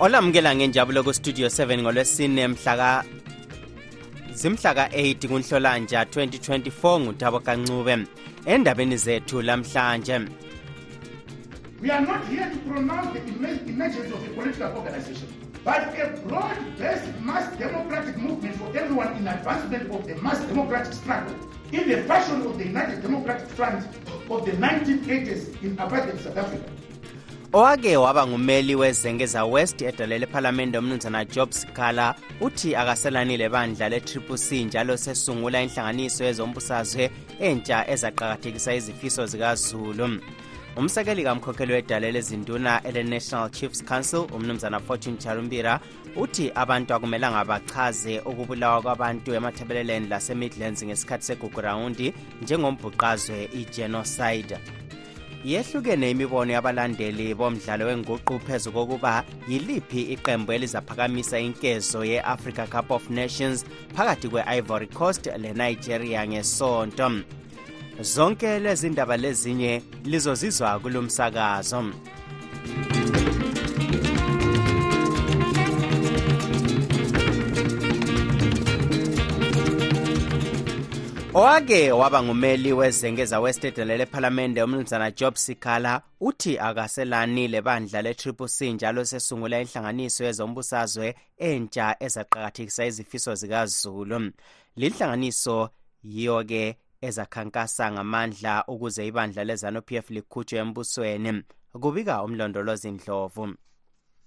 olamukela ngenjabulo kustudio 7 ngolwesine mhlaka zimhlaka 8 kunhlolanja 2024 ngutabo kancube endabeni zethu lamhlanje We are not here to pronounce the emer- emergence of a political organization, but a broad-based mass democratic movement for everyone in advancement of the mass democratic struggle in the fashion of the United Democratic Front of the 1980s in apartheid South Africa. Owake waba ngumeli wezengeza west edalele ephalamende umnumzana job sikhala uthi akaselanile bandla le-triple c njalo sesungula inhlanganiso yezombusazwe entsha ezaqakathekisa izifiso zikazulu. Umsekeli kamkhokheli wedalele ezinduna ele-national chiefs council umnumzana fortune charumbira uthi abantu akumelanga bachaze ukubulawa kwabantu emathebeleleni lasemidlands ngesikhathi segugurawundi njengombhuqazwe igenocide yehlukene imibono yabalandeli bomdlalo wenguqu phezu kokuba yiliphi iqembu elizaphakamisa inkezo ye-africa cup of nations phakathi kwe-ivory coast lenigeria ngesonto. Zonke lezi ndaba lezinye lizozizwa kulo owake waba ngumeli wezengeza west edelele ephalamende umnumzana job sikhala uthi akaselani lebandla le-triple c njalo sesungula inhlanganiso yezombusazwe entsha ezaqakathekisa izifiso zikazulu. Linhlanganiso yiyo-ke ezakhankasa ngamandla ukuze ibandla lezanup f likhutshwe embusweni. Kubika umlondolozi ndlovu.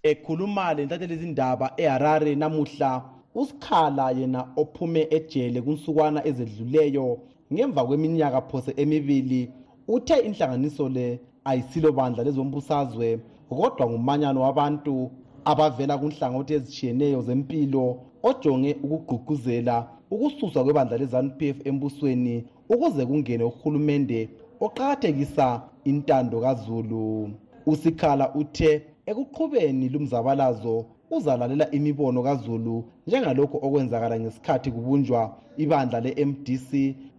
Ekhuluma lentatheli izindaba eharare namuhla usikhala yena ophume ejele kunsukwana ezedluleyo ngemva kweminyaka phose emibili uthe inhlanganiso le ayisilo bandla lezombusazwe kodwa ngumanyano wabantu abavela kunhlangothi ezitshiyeneyo zempilo ojonge ukugqugquzela ukususwa kwebandla lezanup f embusweni ukuze kungene uhulumende oqakathekisa intando kazulu. Usikhala uthe ekuqhubeni lumzabalazo uzalalela imibono kazulu njengalokhu okwenzakala ngesikhathi kubunjwa ibandla le-mdc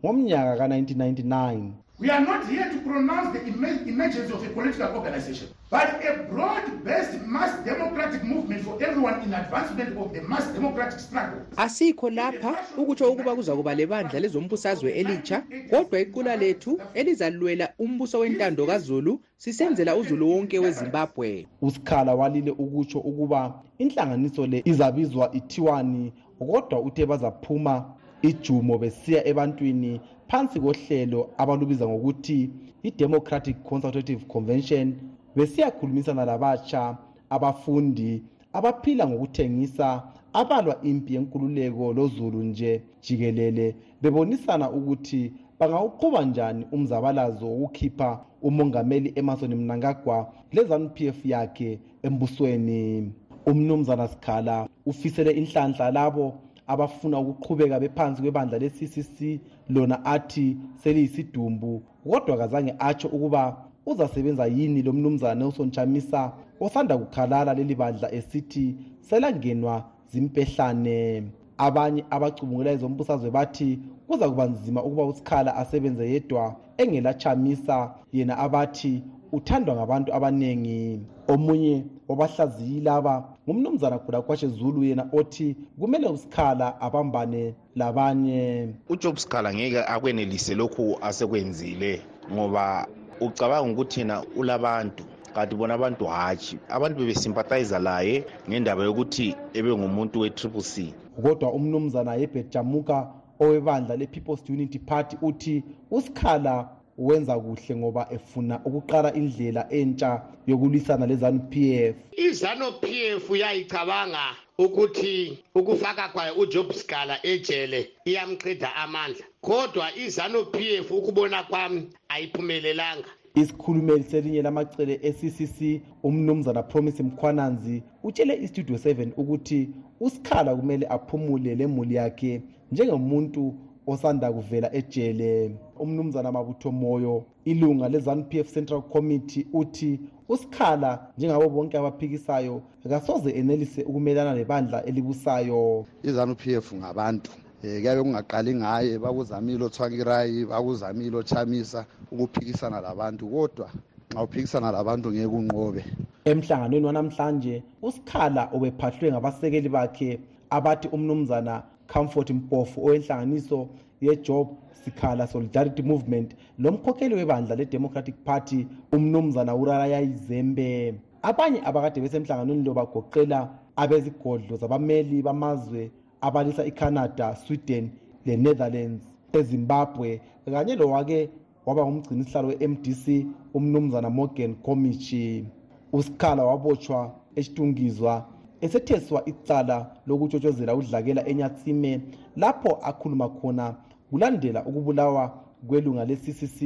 ngomnyaka ka-1999 We are not here to pronounce the emer- emergence of a political organization, but a broad-based mass democratic movement for everyone in advancement of the mass democratic struggle. asikho lapha ukutsho ukuba kuza kuba lebandla lezombusazwe elitsha kodwa iqula lethu elizalwela umbuso wentando kazulu sisenzela uzulu wonke wezimbabwe usikhala walile ukutsho ukuba inhlanganiso le izabizwa ithiwani kodwa uthe bazaphuma ijumo besiya ebantwini phansi kohlelo abalubiza ngokuthi i-democratic consultative convention besiyakhulumisana labatsha abafundi abaphila ngokuthengisa abalwa impi yenkululeko lozulu nje jikelele bebonisana ukuthi bangawuqhuba njani umzabalazo wokukhipha umongameli emerson mnangagwa lezanup f yakhe embusweni. Umnumzana sikhala ufisele inhlanhla labo abafuna ukuqhubeka bephansi kwebandla le-ccc lona athi seliyisidumbu. Kodwa kazange atsho ukuba uzasebenza yini lo mnumzana nelson chamisa osanda kukhalala leli bandla esithi selangenwa zimpehlane. Abanye abacubungula ezombusazwe bathi kuza kuba nzima ukuba usikhala asebenze yedwa engelachamisa yena abathi uthandwa ngabantu abaningi omunye wabahlaziyi laba ngumnumzana khulakwashe zulu yena othi kumele usikhala abambane labanye. Ujob sikhala ngeke akwenelise lokhu asekwenzile ngoba ucabanga ukuthi yena ulabantu kanti bona abantu hatshi. Abantu bebesympathiza laye ngendaba yokuthi ebengumuntu we-triple c. Kodwa umnumzana yebet jamuka owebandla le-people's unity party uthi usikhala wenza kuhle ngoba efuna ukuqala indlela entsha yokulwisana lezanup f. Izanu p f yayicabanga ukuthi ukufaka kwayo ujob scala ejele iyamqeda amandla kodwa izanu p f ukubona kwami ayiphumelelanga. Isikhulumeli selinye lamacele e-ccc umnumzana promise mkhwananzi utshele istudio 7 ukuthi usikhala kumele aphumule lemuli yakhe njengomuntu osanda kuvela ejele. Umnumzana mabutho moyo ilunga le-zanup f central committee uthi usikhala njengabo bonke abaphikisayo kasoze enelise ukumelana nebandla elibusayo. I-zanup f ngabantu um kuyabe kungaqali ngaye bakuzamile othwakirayi bakuzamile ochamisa ukuphikisana labantu. Kodwa nxa uphikisana labantu ngeke unqobe. Emhlanganweni wanamhlanje usikhala ubephahlwe ngabasekeli bakhe abathi umnumzana comfort mpofu owenhlanganiso yejob sikhala solidarity movement lomkhokheli webandla le-democratic party umnumzana urarayayizembe abanye abakade besemhlanganweni lo bagoqela abezigodlo zabameli bamazwe abalisa icanada sweden le-netherlands ezimbabwe kanye lowake waba ngumgcinisihlalo we-mdc umnumzana morgan comichi usikhala wabotshwa esitungizwa esetheswa icala lokutshotshozela udlakela enyatsime lapho akhuluma khona kulandela ukubulawa kwelunga le-ccc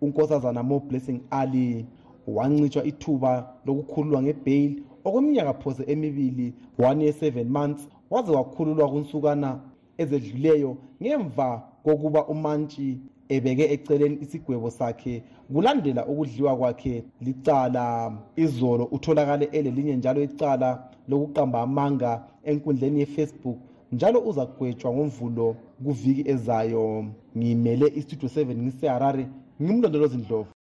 unkosazana mo blessing ali. Wancitshwa ithuba lokukhululwa ngebheyili okweminyaka phose emibili 1 year 7 months waze wakhululwa kunsukana ezedluleyo ngemva kokuba umantshi ebeke eceleni isigwebo sakhe kulandela ukudliwa kwakhe licala. Izolo utholakale elelinye njalo icala lokuqamba amanga enkundleni yefacebook njalo uzagwetshwa ngomvulo kuviki ezayo. Ngimele istudio 7 ngiseharare ngimlondolozi ndlovu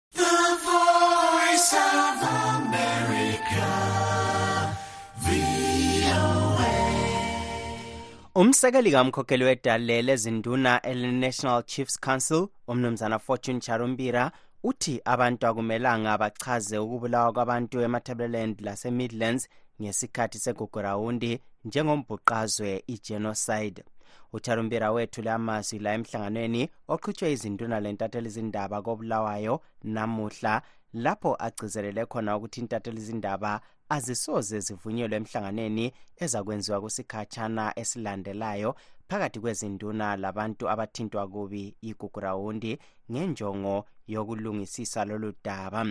umsekeli kamkhokheli wedale lezinduna ele-national chiefs council umnumzana fortune charumbira uthi abantu akumelanga bachaze ukubulawa kwabantu ematabeleland lasemidlands ngesikhathi segugurawundi njengombhuqazwe igenocide. Ucharumbira wethule amazwi la emhlanganweni oqhutshwe izinduna lentatheli izindaba kobulawayo namuhla lapho agcizelele khona ukuthi intatheli izindaba azisoze zivunyelwe emhlanganeni ezakwenziwa kusikhatshana esilandelayo phakathi kwezinduna labantu abathintwa kubi igugurawundi ngenjongo yokulungisisa lolu daba.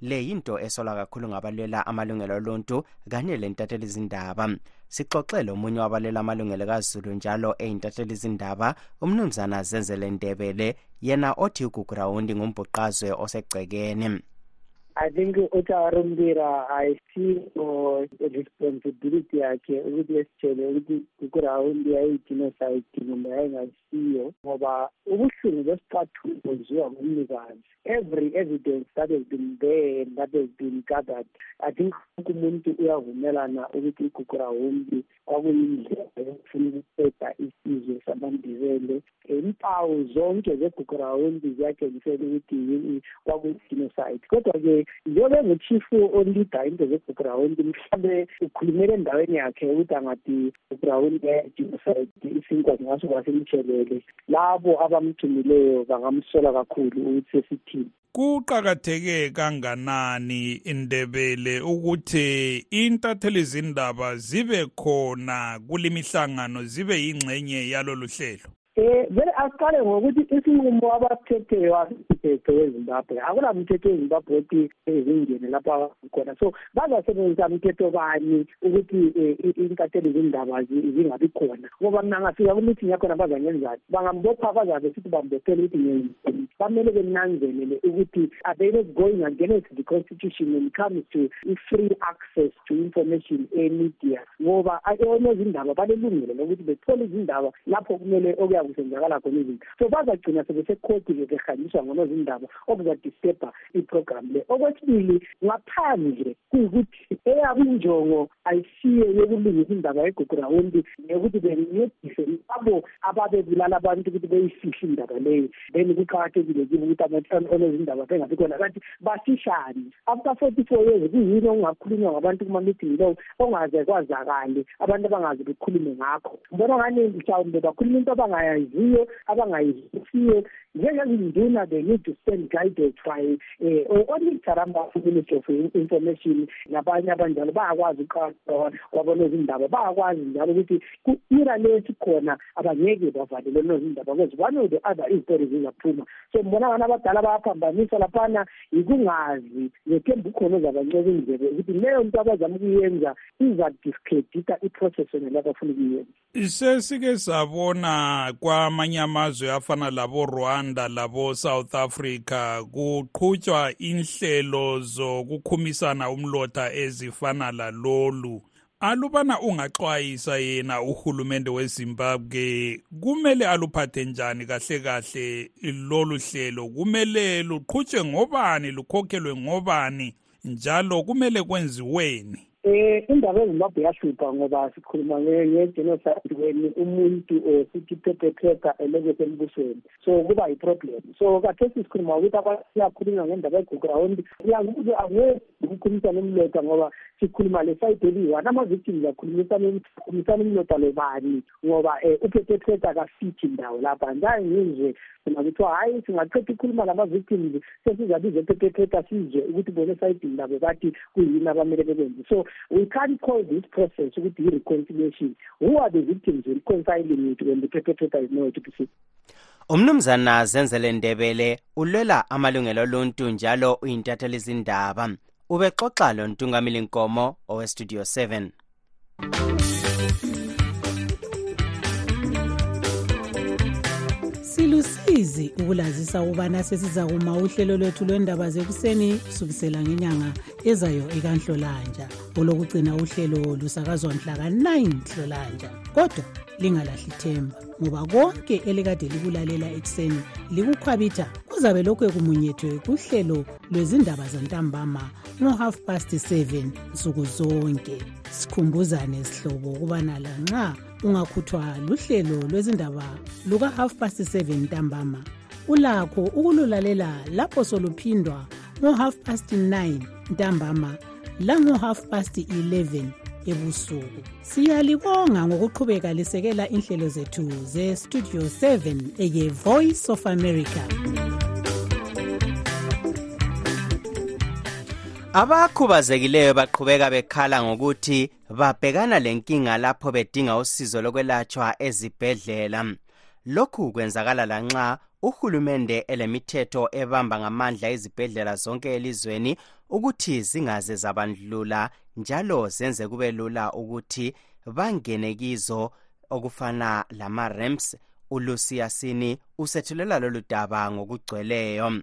Le yinto esolwa kakhulu ngabalwela amalungelo oluntu kanye lentatheli izindaba sixoxe lomunye wabalela amalungelo kazulu njalo eyintatheli izindaba umnumzana zenzele ndebele yena othi igugurawundi ngumbhuqazwe osegcekeni I think ucharumbira ayisiyo responsibility yakhe ukuthi esitshele ukuthi kukuraundi yayi-genocide noma yayingasiyo ngoba ubuhlungu besiqathu benziwa ngumnikazi every evidence that has been there and that has been gathered i think wonke umuntu uyavumelana ukuthi igugurawundi kwakuyindlela yokufuna ukuqeda isizwe samandibele impawu zonke zegugurawundi ziyatshengisela ukuthi kwakuyi-genocide kodwa-ke njengoba enguchifu olida into zegugurawundi mhlawumbe ukhulumele endaweni yakhe ukuthi angathi gugurawundi yayi-genocide isinkwa zingasuka simtshelele labo abamgcinileyo bangamsola kakhulu ukuthi sesithini. Kuqakatheke kanganani indebele ukuthi intatheli zindaba zibe khona kulemihlangano zibe yingxenye yalolu hlelo? Um vele asiqale ngokuthi isinqumo abasithetheyo asimthetho wezimbabwe akulamthetho wezimbabwe othi zingene lapho khona. So bazasebenzisa mthetho bani ukuthi intatheli zindaba zingabi khona? Ngoba mna ngafika kumiting yakhona bazangenzani bangambopha bazabe sithi bambophele ukuthi ngenzeni bamele benanzelele ukuthi are they not going against the constitution when it comes to free access to information emedia? Ngoba onezindaba balelungelo lokuthi bethole izindaba lapho kumele okuya kusenzakala khona izinto. So bazagcina sebesekhodi-ke behanjiswa ngonozindaba okuzadisturba iprogram le. Okwesibili ngaphandle kuyikuthi eyabo injongo ayisiyo yokulungisa indaba yegugurawundi neyokuthi bencedise labo ababebulala abantu ukuthi beyifihle indaba leyo. Then kuqakathekile kibo ukuthi bengabi khona. After forty four years kuyini okungakhulunywa ngabantu lowo ongaze abantu abangaze bekhulume ngakho. Ngibona ngani mhlawumbe bakhuluma into abangayaziyo abangayizisiyo njengezinduna they need to stand guided by um onitsaramba ministry of information nabanye abanjalo bayakwazi kwabonozindaba bayakwazi njalo ukuthi ku-ira lesikhona abangeke bavalele nozindaba because one of the other iztori zizaphuma so mbona abantu abadala bayaphambanisa laphana yikungazi ngethemba ukhona ozabanceka indlebe ukuthi leyo nto abazama ukuyenza izadiscredita iprocess yona labafuna ukuyenza. Sesike sabona kwamanye amazwe afana labo-rwanda labo-south africa kuqhutshwa inhlelo zokukhumisana umlotha ezifana lalolu alubana ungaxwayisa yena uhulumende wezimbabwe kumele aluphathe njani kahle kahle lolu hlelo? Kumele luqhutshwe ngobani lukhokhelwe ngobani? Njalo kumele kwenziweni eh indaba ezimbabwe yahlupha ngoba sikhuluma nge-genocide weni umuntu or sithi perpetrator eleke sembusweni. So kuba yi-problem. So kathesi sikhuluma ukuthi abantu siyakhulunywa ngendaba eground angeke ukukhulumisana umlota ngoba sikhuluma le side eliyi-one ama-victims akhulumisana umlota lobani ngoba um uperpetrator kafithi ndawo lapha. Njani ngizwe khona kuthiwa hhayi singaqeda ukhuluma lama-victims sesizabiza eperpetrator sizwe ukuthi bona esayidini labo bathi kuyini abamele bekwenze so we can't call this process ukuthi yi-reconciliation who are the victims? Reconciling it when the perpetrator is nowhere to be seen. Umnumzana zenzele ndebele ulwela amalungelo oluntu njalo uyintatheli izindaba ubexoxa lo ntungamili nkomo owestudio 7 silusizi ukulazisa ukubana sesiza kuma uhlelo lwethu lwendaba zekuseni kusukisela ngenyanga ezayo ekanhlolanja olokugcina uhlelo lusakazwa mhla ka-9 hlolanja kodwa lingalahli themba ngoba konke elikade likulalela ekuseni likukhwabitha kuzabe lokhu ekumunyethwe kuhlelo lwezindaba zantambama ngo-half past 7 nsuku zonke. Sikhumbuzane sihlobo ukubana lanxa ungakhuthwa luhlelo lwezindaba luka-half past 7 ntambama ulakho ukululalela lapho soluphindwa ngo-half past 9 ntambama lango-half past 11 ebusuku. Siyalibonga ngokuqhubeka lisekela inhlelo zethu ze-studio 7 eye-voice of america. Abakhubazekileyo baqhubeka bekhala ngokuthi babhekana lenkinga lapho bedinga usizo lokwelatshwa ezibhedlela. Lokhu kwenzakala lanxa uhulumende elemithetho ebamba ngamandla izibhedlela zonke elizweni ukuthi zingaze zabandlula njalo zenze kube lula ukuthi bangene kizo okufana lama-rems ulusiyasini usethulela lolu daba ngokugcweleyo.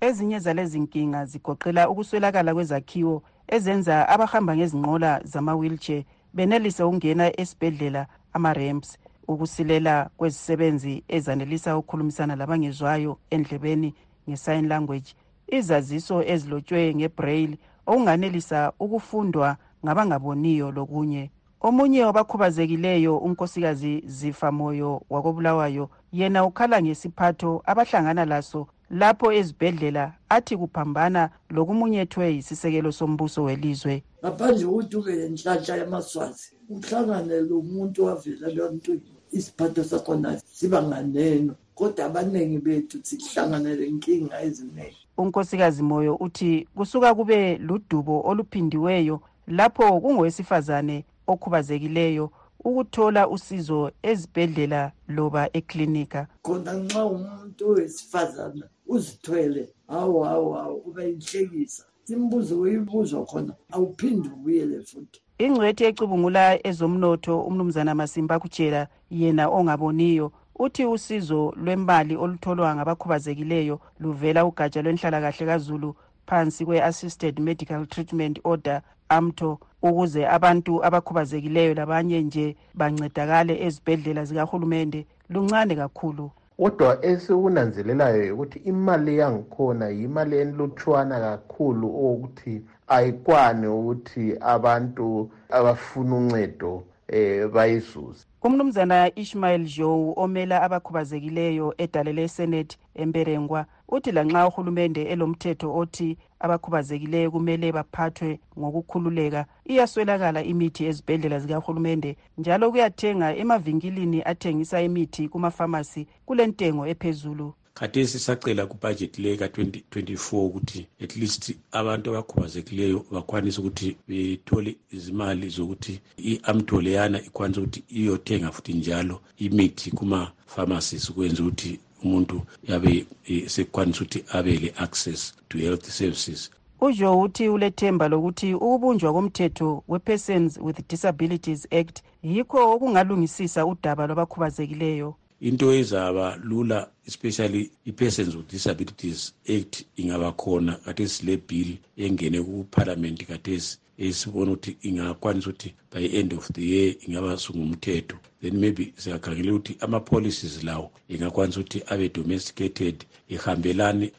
Ezinye zalezi nkinga zigoqela ukuswelakala kwezakhiwo ezenza abahamba ngezinqola zama-wheelchair benelise ukungena esibhedlela ama-ramps ukusilela kwezisebenzi ezanelisa ukukhulumisana labangezwayo endlebeni nge-sign language. Izaziso ezilotshwe ngebraille okunganelisa ukufundwa ngabangaboniyo lokunye. Omunye wabakhubazekileyo unkosikazi zifamoyo wakobulawayo yena ukhala ngesiphatho abahlangana laso lapho ezibhedlela athi kuphambana lokumunyethwe yisisekelo sombuso welizwe. Ngaphandle kokuthi ube lenhlanhla yamaswazi uhlangane lo muntu wavela ebantwini isiphatho sakhona siba nganeno kodwa abaningi bethu sihlangane lenkinga eziningi. Unkosikazi moyo uthi kusuka kube ludubo oluphindiweyo lapho kungowesifazane okhubazekileyo ukuthola usizo ezibhedlela loba eklinika. Khona nxa umuntu wesifazana uzithwele hawu hawu hawu uba yinhlekisa imbuzo uyibuzwa khona awuphinde ubuyele futhi. Ingcwethi ecubungula ezomnotho umnumzana masimba kutshela yena ongaboniyo uthi usizo lwembali olutholwa ngabakhubazekileyo luvela ugatsha lwenhlalakahle kazulu phansi kwe-assisted medical treatment order amto ukuze abantu abakhubazekileyo labanye nje bancedakale ezibhedlela zikahulumende. Luncane kakhulu. Kodwa esikunanzelelayo ukuthi imali yangikhona yimali enlutshwana kakhulu okokuthi ayikwani ukuthi abantu abafuna uncedo eh bayizuze umnumzana ishmael joe omela abakhubazekileyo edale lesenate emberengwa uthi lanxa uhulumende elomthetho othi abakhubazekileyo kumele baphathwe ngokukhululeka iyaswelakala imithi ezibhedlela zikahulumende njalo kuyathenga emavinkilini athengisa imithi kumafamasi kulentengo ephezulu. Khathesi sacela kubhajethi le ka-2024 ukuthi at least abantu abakhubazekileyo bakwanise ukuthi bethole izimali zokuthi i-amto leyana ikwanise ukuthi iyothenga futhi njalo imithi kuma-pharmacies ukwenza ukuthi umuntu yabe e, sekwanisa ukuthi abe le-access to health services. Ujo uthi ulethemba lokuthi ukubunjwa komthetho we-persons with disabilities act yikho okungalungisisa udaba lwabakhubazekileyo. Into ezaba lula especially i-persons with disabilities act ingaba khona kathesi le bill engene kuphalamenti kathesi esibona ukuthi ingakwanisa ukuthi by end of the year ingaba sungumthetho then maybe siyakhangela ukuthi ama-policies lawo ingakwanisa ukuthi abe domesticated ihambelane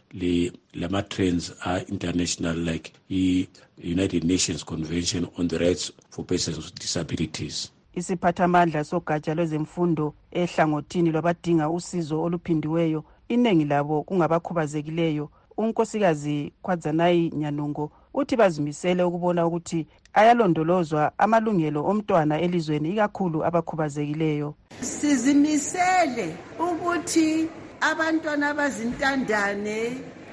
lama-trends a-international like i-united nations convention on the rights for persons with disabilities isiphathamandla sogatsha lwezemfundo ehlangothini lwabadinga usizo oluphindiweyo iningi labo kungabakhubazekileyo. Unkosikazi khwadzanayi nyanungo uthi bazimisele ukubona ukuthi ayalondolozwa amalungelo omntwana elizweni ikakhulu abakhubazekileyo. Sizimisele ukuthi abantwana abazintandane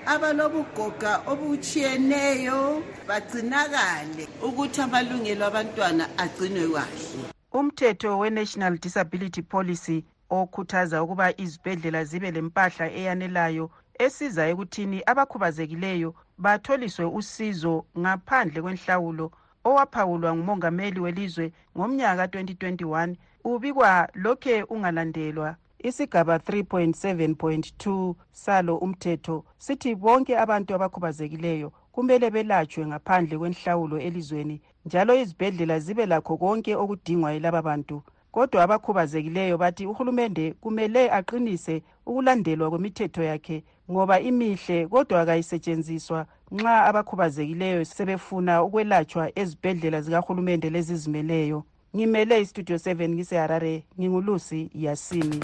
abalobugoga obutshiyeneyo bagcinakale ukuthi amalungelo abantwana agcinwe kahle. Umthetho we-national disability policy okhuthaza ukuba izibhedlela zibe lempahla eyanelayo esiza ekuthini abakhubazekileyo batholiswe usizo ngaphandle kwenhlawulo owaphawulwa ngumongameli welizwe ngomnyaka ka-2021 ubikwa lokhe ungalandelwa. Isigaba 3.7.2 salo umthetho sithi bonke abantu abakhubazekileyo kumele belatshwe ngaphandle kwenhlawulo elizweni njalo izibhedlela zibe lakho konke okudingwa yilaba bantu. Kodwa abakhubazekileyo bathi uhulumende kumele aqinise ukulandelwa kwemithetho yakhe ngoba imihle kodwa akayisetshenziswa nxa abakhubazekileyo sebefuna ukwelatshwa ezibhedlela zikahulumende lezizimeleyo ngimele istudio 7 ngiseharare ngingulusi yasini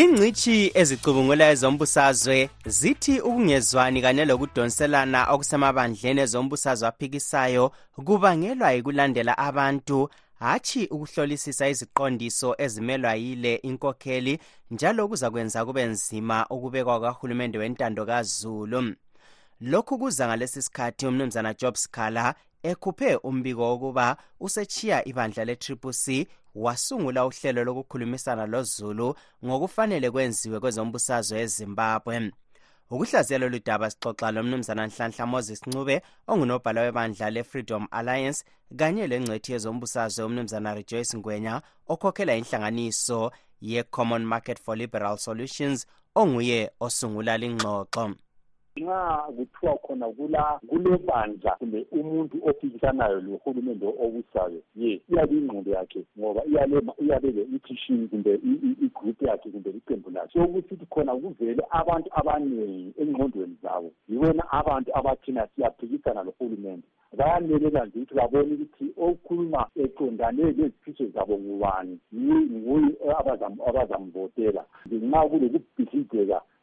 ingcitshi ezicubungula ezombusazwe zithi ukungezwani kanye lokudonselana okusemabandleni ezombusazwe aphikisayo kubangelwa yikulandela abantu hatshi ukuhlolisisa iziqondiso ezimelwa yile inkokheli njalo kuzakwenza kube nzima ukubekwa kwahulumende wentando kazulu. Lokhu kuza ngalesi sikhathi umnumzana job scala ekhuphe umbiko wokuba usechiya ibandla le-triple c wasungula uhlelo lokukhulumisana lozulu ngokufanele kwenziwe kwezombusazwe ezimbabwe. Ukuhlaziya lolu daba sixoxa lomnumzana nhlanhla moses ncube ongunobhala webandla le-freedom alliance kanye lengcethi yezombusazwe umnumzana rejoyce ngwenya okhokhela inhlanganiso ye-common market for liberal solutions onguye osungula lingxoxo nxa kuthiwa khona kulebandla kumbe umuntu ophikisanayo lohulumende obusayo ye iyabe ingqondo yakhe ngoba iyabe le-intuition kumbe igroup yakhe kumbe iqembu lakhe. So kusithi khona kuvele abantu abaningi engqondweni zabo yiwena abantu abathina siyaphikisana lohulumende. Bayamelela nje ukuthi babone ukuthi okhuluma eqondane lezifiso zabo ngubani nguye abazamvotela. Nxa kulokubhidlizeka um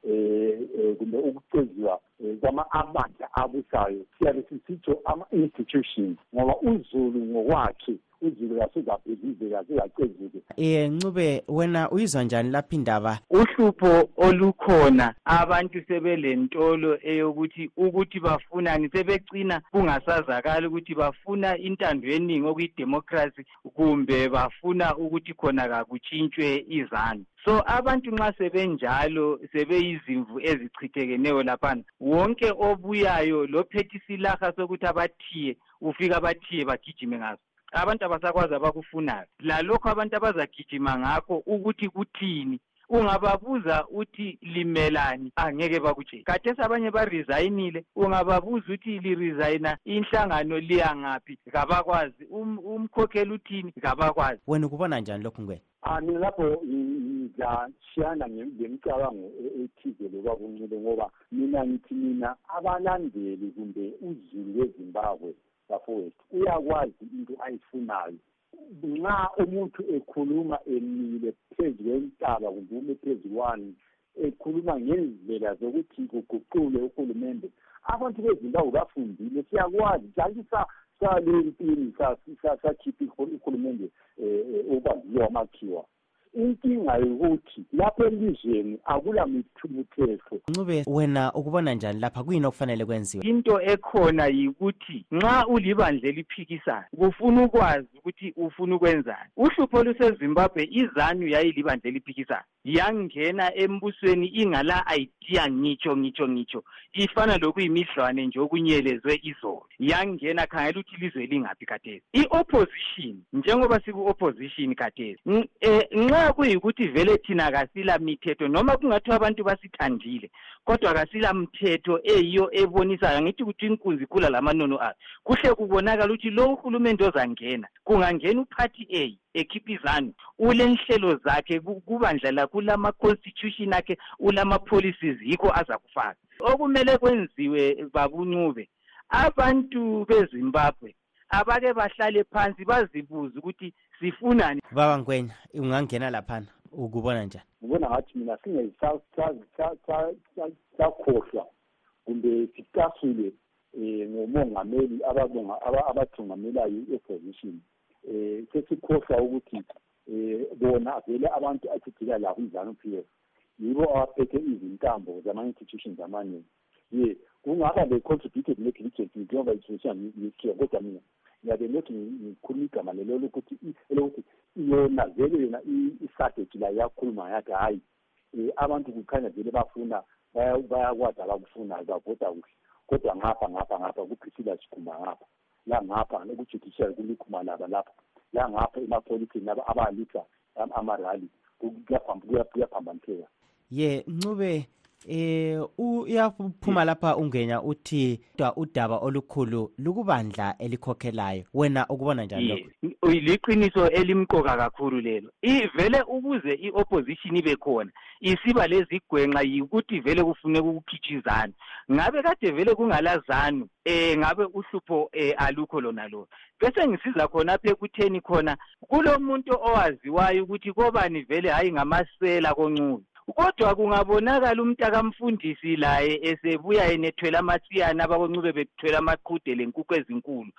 kumbe ukuceziwa kwama-amandla abusayo siyabe sisitsho ama-institutions ngoba uzulu ngokwakhe uzulu kasezabhidlizeka sezacezuke um ncube wena uyizwa njani lapho indaba? Uhlupho olukhona abantu sebelentolo eyokuthi ukuthi bafunani sebecina kungasazakali ukuthi bafuna intando yeningi okuyidemokhrasi kumbe bafuna ukuthi khona kakutshintshwe izanu so abantu nxa sebenjalo sebeyizimvu ezichithekeneyo laphana wonke obuyayo lophethe isilaha sokuthi abathiye ufika abathiye bagijime ngazo abantu abasakwazi abakufunayo. Lalokho abantu abazagijima ngakho ukuthi kuthini? Ungababuza uthi limelani angeke bakutshele. Khathesi abanye barizayinile ungababuza uthi lirizayina inhlangano liya ngaphi? Kabakwazi umkhokheli uthini? Kabakwazi wena ukubona njani lokhu ngwena? Ah mina lapho ngizashiyana ngemicabango ethize loba kuncile ngoba mina ngithi mina abalandeli kumbe uzulu wezimbabwe bafowethu uyakwazi into ayifunayo. Nxa umuntu ekhuluma emile phezu kwentaba kumbe ume phezu kwani ekhuluma ngendlela zokuthi kuguqule uhulumende abantu bezimbabwe bafundile. Siyakwazi njalo sale empini sakhipha ihulumende um okwaziyo wamakhiwa inkinga yokuthi lapha elizweni akula mithethlo ncube wena ukubona njani lapha? Kuyini okufanele kwenziwe? Into ekhona yikuthi nxa ulibandla eliphikisayo kufuna ukwazi ukuthi ufuna ukwenzani. Uhlupho olusezimbabwe izanu yayilibandla eliphikisayo yangena embusweni ingala idea ngitsho ngitsho ngitsho. Ifana lokuyimidlwane nje okunyelezwe izolo. Yangena khangela ukuthi ilizwe lingaphi khathesi i-opposition njengoba siku-opposition khathesi nxa kuyikuthi vele thina kasila mithetho noma kungathiwa abantu basithandile kodwa kasila mthetho eyiyo ebonisayo. Angithi ukuthi inkunzi ikhula lamanono ayo. Kuhle kubonakala ukuthi lo uhulumende ozangena kungangena uphathi a ekhipha izanu ulenhlelo zakhe kubandla lakho ulama-constitution akhe ulama-policies yikho aza kufaka. Okumele kwenziwe babuncube abantu bezimbabwe abake bahlale phansi bazibuze ukuthi sifunani. Baba ngwenya ungangena laphana ukubona njani? Ngibona ngathi mina singekhohlwa kumbe sicasule um ngomongameli abathungamelayo i-opposition. Um sesikhohlwa ukuthi um bona vele abantu athithila labo umzanu p f yibo abaphethe izintambo zama-institutions amaningi. Ye kungaba le-contributed negligence njengoba ithunisiwa ngikhiwa kodwa mina ngiyabe lothi ngikhuluma igama lelo lokuthi elokuthi yona vele yona i-strategy la iyakhuluma yathi hhayi um abantu kukhanya vele bafuna bayakwazi abakufunayo bavota kuhle kodwa ngapha ngapha ngapha kuphisila sikhumba ngapha la ngapha kujudiciary kulikhuma laba lapha. La ngapha emapolitini abalisa amarali kuyaphambaniseka ye ncube eh uyaphuma lapha ungenya uthi udaba olukhulu lukubandla elikhokhelayo. Wena ukubona njani lokho? liqiniso elimqoka kakhulu lelo. Ivele ukuze i-opposition ibe khona isiba lezigwenxa yikuthi vele kufuneka ukukhitshizana. Ngabe kade vele kungalazanu eh ngabe uhlupho eh alukho lona lo bese ngisiza khona apha ekutheni khona kulomuntu owaziwayo ukuthi kobani vele hayi ngamasela koncube kodwa kungabonakala umntakamfundisi laye esebuya enethwele amatsiyana abakoncube bethwele amaqhude lenkukhu ezinkulu.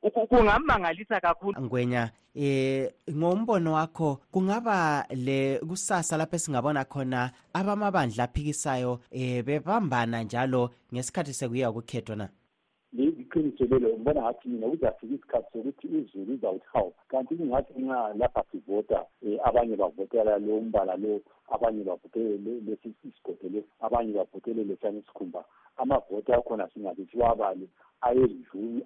Kungamangalisa kakhulu. Ngwenya eh ngombono wakho kungaba le kusasa lapho esingabona khona abamabandla aphikisayo eh bebambana njalo ngesikhathi sekuya ukukhethwa na? Liqiniso lelo ngibona ngathi mina kuzafika isikhathi sokuthi izulu izawuthi hawu. Kanti kungathi nxa lapha sivota um abanye bavotela lo mbala lo abanye bavotele lesi isigodo lesi abanye bavotele lesiyana isikhumba amavoti akhona singabe siwabale ayedluli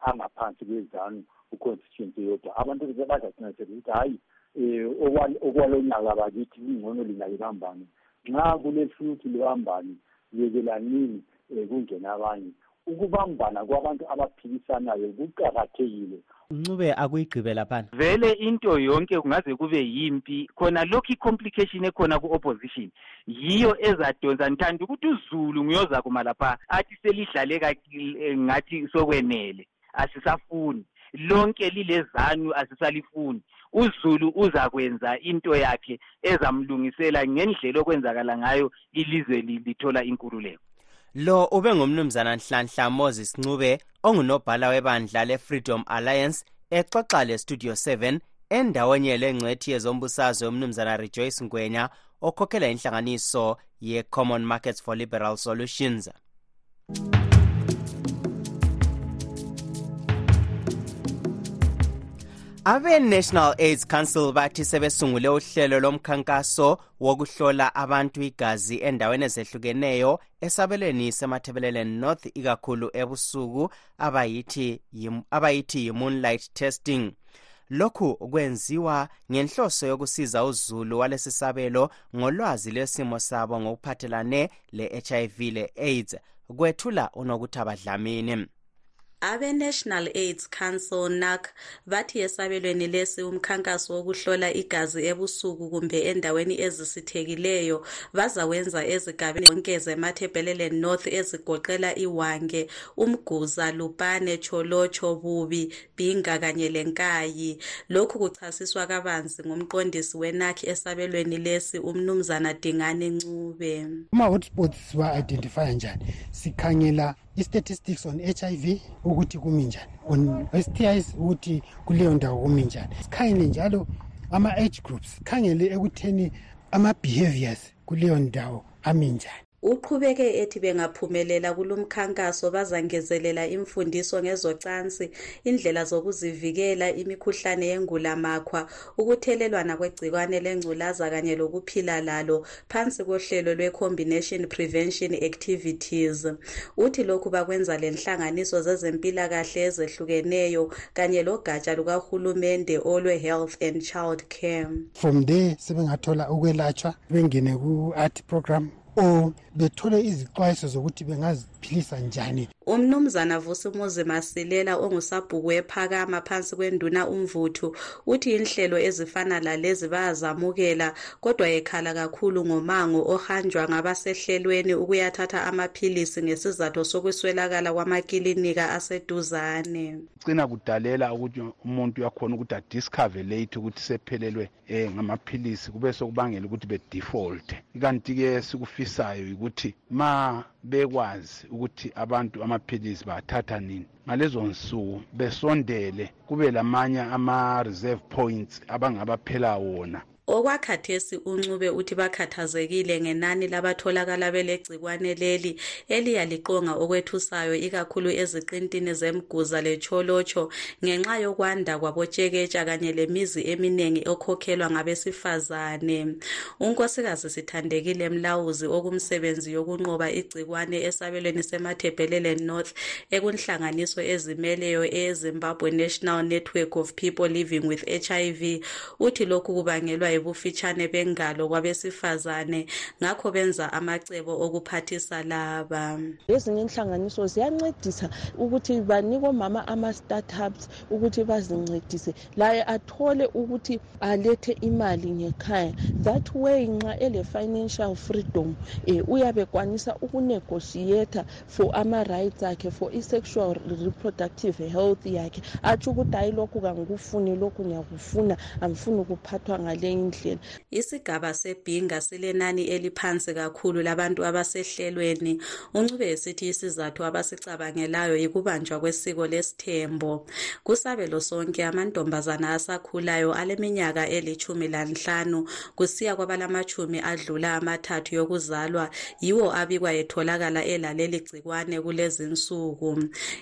angaphansi kwezanu ku-constituency yodwa abantu bazagcina sekuthi hhayi um okwalo nyaka bakithi lingcono lina libambane nxa kulehluthi libambane yekelanini um kungena abanye ukubambana kwabantu abaphikisanayo kuqakathekile. Ncube akuyigqibe laphana vele into yonke kungaze kube yimpi. Khona lokhu i-complication ekhona ku-opposition yiyo ezadonsa ngithanda ukuthi uzulu nguyoza kuma lapha athi selidlale ngathi sokwenele asisafuni. Lonke lilezanu asisalifuni. Uzulu uzakwenza into yakhe ezamlungisela ngendlela okwenzakala ngayo ilizwe lithola inkululeko. Lo ube ngumnumzana nhlanhla moses ncube ongunobhala webandla le-freedom alliance exoxa le-studio 7 endaweni lengcwethi yezombusazwe umnumzana rejoyce ngwenya okhokhela inhlanganiso ye-common markets for liberal solutions. Abe-national aids council bathi sebesungule uhlelo lomkhankaso wokuhlola abantu igazi endaweni ezehlukeneyo esabelweni semathebeleleni north ikakhulu ebusuku abayithi yi-moonlight testing. Lokhu kwenziwa ngenhloso yokusiza uzulu walesi sabelo ngolwazi lwesimo sabo ngokuphathelane le-hiv le-aids kwethula unokuthaba dlamini abe-national aids council nac bathi esabelweni lesi umkhankaso wokuhlola igazi ebusuku kumbe endaweni ezisithekileyo bazawenza ezigabeni zonke zemathebhelelen north ezigoqela iwange umguza lupane cholocho bubi binga kanye lenkayi. Lokhu kuchasiswa kabanzi ngumqondisi wenac esabelweni lesi umnumzana dingane ncube. Ama-hotspots siwa-identifya njani? Sikhangela i-statistics on h i v ukuthi kumi njani. On stis ukuthi kuleyo ndawo kumi njani. Sikhangele njalo ama-age groups. Sikhangele ekutheni ama-behaviors kuleyo ndawo ami njani. Uqhubeke ethi bengaphumelela kulomkhankaso bazangezelela imfundiso ngezocansi indlela zokuzivikela imikhuhlane yengulamakhwa ukuthelelwana kwegcikwane lengculaza kanye lokuphila lalo phansi kohlelo lwe-combination prevention activities. Uthi lokhu bakwenza lenhlanganiso zezempilakahle ezehlukeneyo kanye logatsha lukahulumende olwe-health and child care. From there sebengathola ukwelatshwa bengene ku-art program. Or bethole izixwayiso zokuthi bengaziphilisa njani? Umnumzana vusumuzi masilela ongusabhuku wephakama phansi kwenduna umvuthu uthi inhlelo ezifana lalezi bayazamukela kodwa ekhala kakhulu ngomango ohanjwa ngabasehlelweni ukuyathatha amaphilisi ngesizathu sokuswelakala kwamakilinika aseduzane. Cina kudalela ukuthi umuntu uyakhona ukuthi adiscover late ukuthi sephelelwe um ngamaphilisi kube sokubangela ukuthi bedefault. Kanti-ke sikufisayo ukuthi ma bekwazi ukuthi abantu amaphilisi bathatha nini. Ngalezo nsuku besondele kube lamanye ama-reserve points abangabaphela wona. Okwakhathesi uncube uthi bakhathazekile ngenani labatholakala belegcikwane leli eliyaliqonga okwethusayo ikakhulu eziqintini zemguza lecholotho ngenxa yokwanda kwabotsheketsha kanye lemizi eminingi okhokhelwa ngabesifazane. Unkosikazi sithandekile mlawuzi okumsebenzi yokunqoba igcikwane esabelweni semathebhelele north ekunhlanganiso ezimeleyo eyezimbabwe national network of people living with hiv uthi lokhu kubangelwa yibufitshane bengalo kwabesifazane. Ngakho benza amacebo okuphathisa laba. Ezinye inhlanganiso ziyancedisa ukuthi banike omama ama-startups ukuthi bazincedise. Laye athole ukuthi alethe imali ngekhaya. That way nxa ele-financial freedom um uyabe kwanisa ukunegoshiatha for ama-rights akhe for i-sexual reproductive health yakhe. Atsho ukuthi hayi lokhu kangikufuni lokhu ngiyakufuna angifuni ukuphathwa ngale indlela isigaba sebhinga silenani eliphansi kakhulu labantu abasehlelweni. Uncube esithi isizathu abasicabangelayo yikubanjwa kwesiko lesithembo kusabelo sonke amantombazana asakhulayo aleminyaka elithumi lanhlanu kusiya kwabalamatshumi adlula amathathu yokuzalwa yiwo abikwa etholakala elaleli gcikwane kulezinsuku.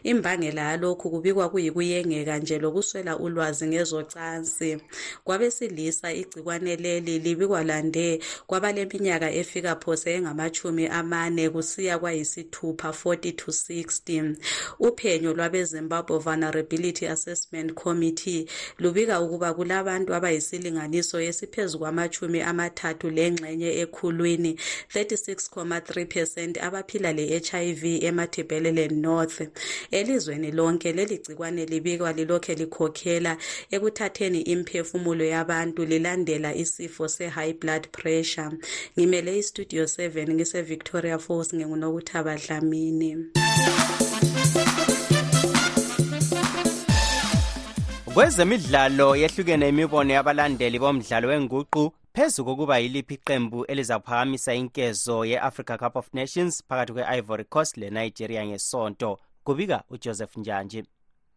Imbangela yalokhu kubikwa kuyikuyengeka nje lokuswela ulwazi ngezocansi. Kwabesilisa igcikwane leli libikwa lande kwabaleminyaka efika phose engamachumi amane kusiya kwayisithupha 40 to 60 uphenyo lwabezimbabwe vulnerability assessment committee lubika ukuba kulabantu abayisilinganiso esiphezu kwamachumi amathathu lengxenye ekhulwini 36,3 percent abaphila le-hiv emathibhelelen north. Elizweni lonke leli gcikwane libikwa lilokhe likhokhela ekuthatheni imphefumulo yabantu lilandela isifo se-high blood pressure. Ngimele istudio 7 ngise-victoria falls ngengunokuthaba dlamini kwezemidlalo yehlukene imibono yabalandeli bomdlalo wenguqu phezu kokuba yiliphi iqembu elizaphakamisa inkezo ye-africa cup of nations phakathi kwe-ivory coast le-nigeria ngesonto kubika ujoseph njanji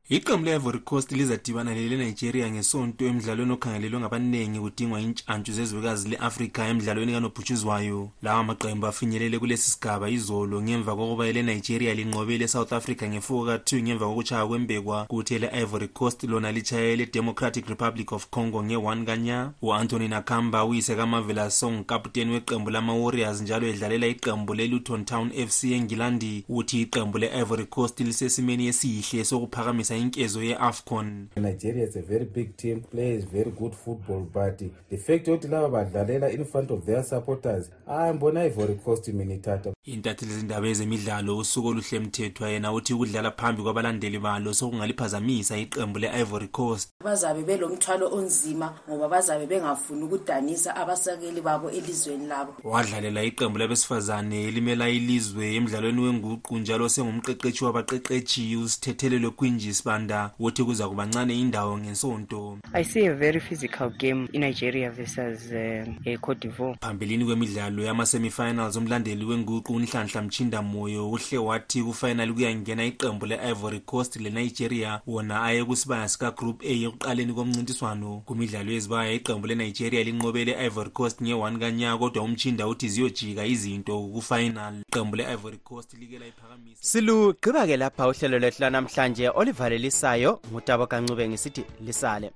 iqembu le-ivory coast lizadibana lele-nigeria ngesonto emdlalweni okhangelelwe ngabaningi kudingwa intshantshu zezwekazi le-afrika emdlalweni kanobhutshuzwayo. Lawa amaqembu afinyelele kulesi sigaba izolo ngemva kokuba ele-nigeria linqobe le-south africa ngefuko ka-2 ngemva kokuchaya kwembekwa kuthi ele-ivory coast lona lichaye le-democratic republic of congo nge-1 kanya u-anthony nakamba uyise kamavela song kaputeni weqembu lama-warriors njalo edlalela iqembu le-luton town fc engilandi. Uthi iqembu le-ivory coast lisesimeni esihle sokuphakamisa inkezo ye-afcon. Nigeria is a very big team plays very good football but the fact yokuthi laba badlalela in front of their supporters hayi mbona ivory coast mina ithatha. Intatheli zindaba ezemidlalo usuku oluhle mthethwa yena uthi ukudlala phambi kwabalandeli balo sokungaliphazamisa iqembu le-ivory coast. Bazabe belomthwalo onzima ngoba bazabe bengafuni ukudanisa abasakeli babo elizweni labo. Wadlalela iqembu labesifazane elimela ilizwe emdlalweni wenguqu njalo sengumqeqetshi wabaqeqetshi usithethelelwe quinges sibanda uthi kuza kuba ncane indawo ngensonto I see a very physical game in Nigeria versus uh, Cote d'Ivoire. phambilini kwemidlalo yama-semifinals umlandeli wenguqu unhlanhla mchinda moyo uhle wathi kufinali kuyangena iqembu le-ivory coast lenigeria. Wona aye kusibaya sikagroup a ekuqaleni komncintiswano. Kumidlalo yezibaya iqembu lenigeria linqobe le-ivory coast nge-1 kanyaka kodwa umchinda uthi ziyojika izinto kufinal. Iqembu le-ivory coast like layiphakamisa silugqiba ke lapha uhlelo lwethu lanamhlanje olivalelisayo osalelisayo ngutabakancube ngisithi lisale.